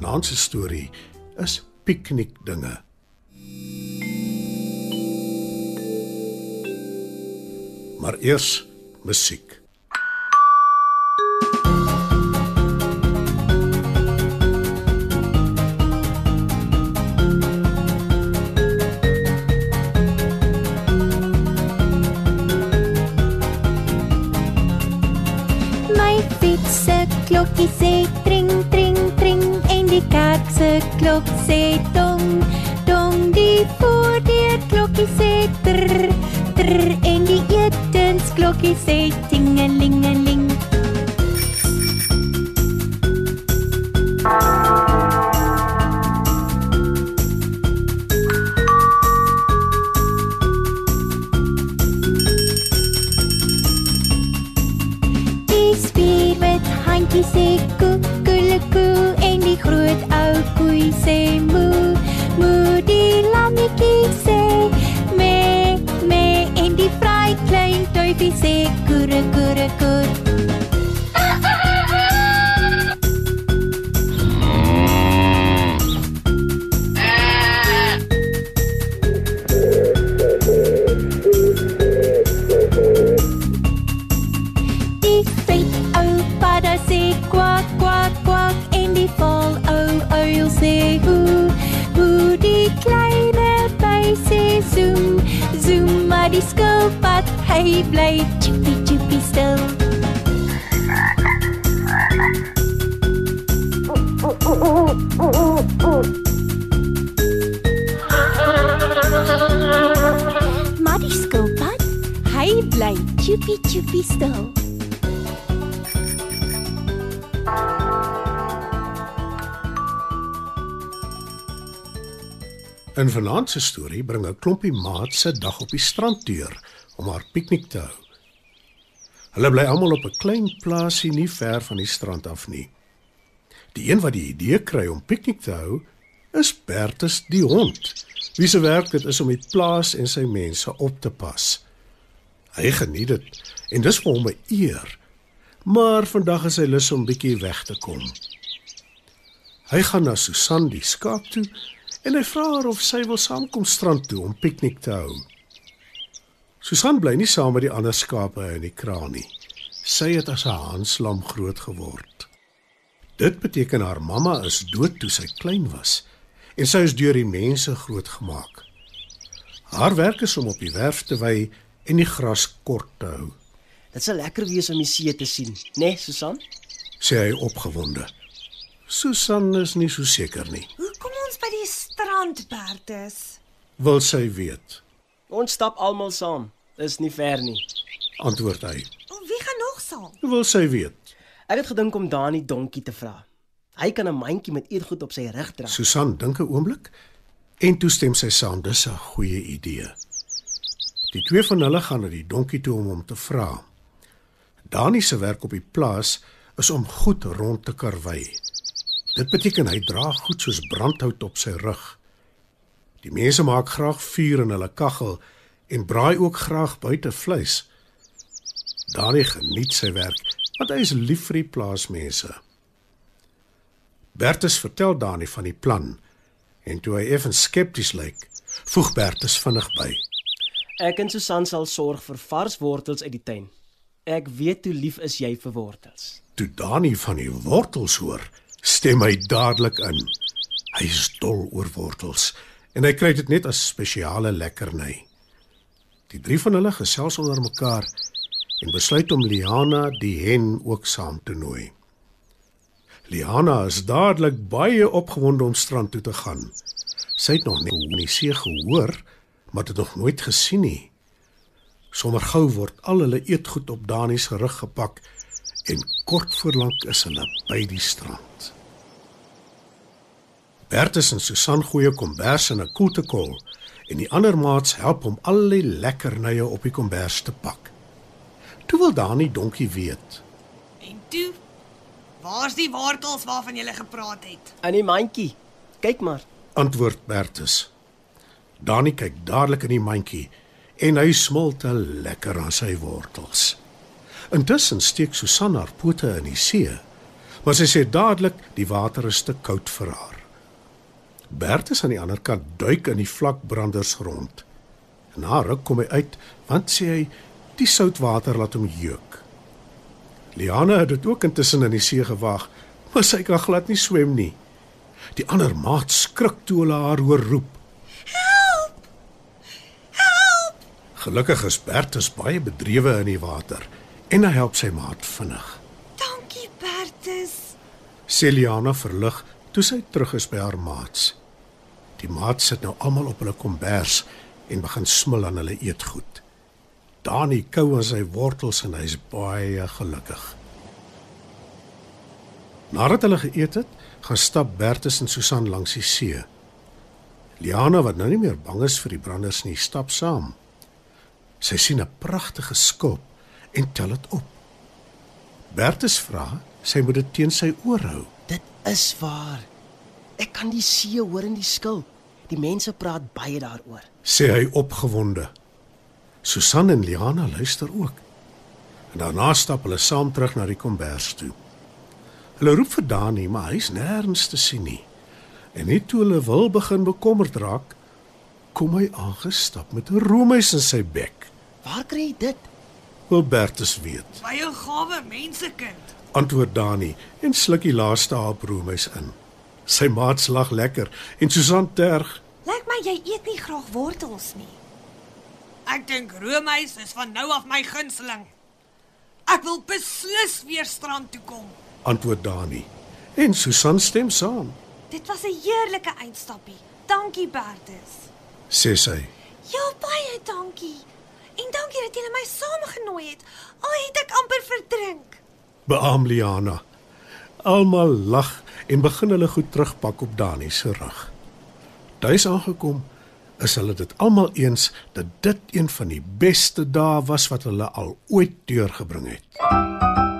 Vanaand se storie is piknikdinge. Maar eers musiek. My fiets se klokkie sê tring tring tring en die kerk se klok sê dong dong die voordeur klokkie sê trr trr en die etensklokkie sê tingelingeling klein duifie sê koere koere koer Die chippy chippy stil In vanaand se storie bring 'n klompie maats se dag op die strand deur om haar piknik te hou. Hulle bly almal op 'n klein plaasie nie ver van die strand af nie. Die een wat die idee kry om piknik te hou, is Bertus die hond. Wie se werk dit is om die plaas en sy mense op te pas. Hy geniet dit en dis vir hom 'n eer. Maar vandag is hy lus om bietjie weg te kom. Hy gaan na Susan die skaap toe en hy vra haar of sy wil saamkom strand toe om piknik te hou. Susan bly nie saam met die ander skape in die kraal nie. Sy het as 'n hanslam groot geword. Dit beteken haar mamma is dood toe sy klein was en sy is deur die mense grootgemaak. Haar werk is om op die werf te wy en die gras kort te hou, Dit sal lekker wees om die see te sien, né, nee, Susan? sê hy opgewonde. Susan is nie so seker nie. Hoekom ons by die strand, Bertus? Wil sy weet? Ons stap almal saam. Dis nie ver nie. Antwoord hy. O, wie gaan nog saam? Wil sy weet? Ek het gedink om Dani donkie te vra. Hy kan 'n mandjie met eetgoed op sy rug dra. Susan dink 'n oomblik en toestem sy saam. Dis 'n goeie idee. Die twee van hulle gaan na die donkie toe om hom te vra. Dani se werk op die plaas is om goed rond te karwei. Dit beteken hy dra goed soos brandhout op sy rug. Die mense maak graag vuur in hulle kaggel en braai ook graag buite vleis. Dani geniet sy werk want hy is lief vir die plaasmense. Bertus vertel Dani van die plan en toe hy effens skepties lyk, voeg Bertus vinnig by. Ek en Susan sal sorg vir vars wortels uit die tuin. Ek weet hoe lief is jy vir wortels. Toe Dani van die wortels hoor, stem hy dadelik in. Hy is dol oor wortels en hy kry dit net as spesiale lekkerny. Die drie van hulle gesels onder mekaar en besluit om Liana die hen ook saam te nooi. Liana is dadelik baie opgewonde om strand toe te gaan. Sy het nog nie van die see gehoor, maar dit nog nooit gesien nie. Sommer gou word al hulle eetgoed op Dani se rug gepak en kort voor lank is hulle by die strand. Bertus en Susan gooi 'n kombers in 'n koeltekol en die ander maats help om al die lekkernye op die kombers te pak. Toe wil Dani donkie weet. En toe, waar's die wortels waarvan jy gepraat het? In die mandjie. Kyk maar. Antwoord Bertus. Dani kyk dadelik in die mandjie en hy smil te lekker aan sy wortels. Intussen steek Susan haar pote in die see, maar sy sê dadelik die water is te koud vir haar. Bertus aan die ander kant duik in die vlak branders rond. Na ruk kom hy uit want sê hy die soutwater laat hom jeuk. Liana het dit ook intussen in die see gewag, maar sy kan glad nie swem nie. Die ander maat skrik toe hulle haar hoor roep. Gelukkig is Bertus baie bedrewe in die water en hy help sy maat vinnig. Dankie, Bertus. Sê Liana verlig toe sy terug is by haar maats. Die maats sit nou almal op hulle kombers en begin smil aan hulle eetgoed. Dani kou aan sy wortels en hy's baie gelukkig. Nadat hulle geëet het, gaan stap Bertus en Susan langs die see. Liana wat nou nie meer bang is vir die branders nie, stap saam. Sy sien 'n pragtige skulp en tel dit op. Bertus vra, sy moet dit teen sy oor hou. Dit is waar. Ek kan die see hoor in die skil. Die mense praat baie daaroor. sê hy opgewonde. Susan en Liana luister ook. En daarna stap hulle saam terug na die kombers toe. Hulle roep vir Dani, maar hy's nêrens te sien nie. En net toe hulle wil begin bekommerd raak, kom hy aangestap met 'n roemuis in sy bek. Waar kry jy dit? Wil Bertus weet. 'n gawe mensekind. Antwoord Dani en sluk die laaste haap roemuis in. Sy maats lag lekker en Susan terg. Lyk my jy eet nie graag wortels nie. Ek dink roomys is van nou af my gunsteling. Ek wil beslis weer strand toe kom. Antwoord Dani. En Susan stem saam. Dit was 'n heerlike eindstappie. Dankie, Bertus. Sê sy. Ja, baie dankie. En dankie dat jy my saamgenooi het. Al het ek amper verdrink. Beam Liana. Almal lag en begin hulle goed terugpak op Dani se rug. Tuis aangekom, is hulle dit almal eens dat dit een van die beste dae was wat hulle al ooit deurgebring het.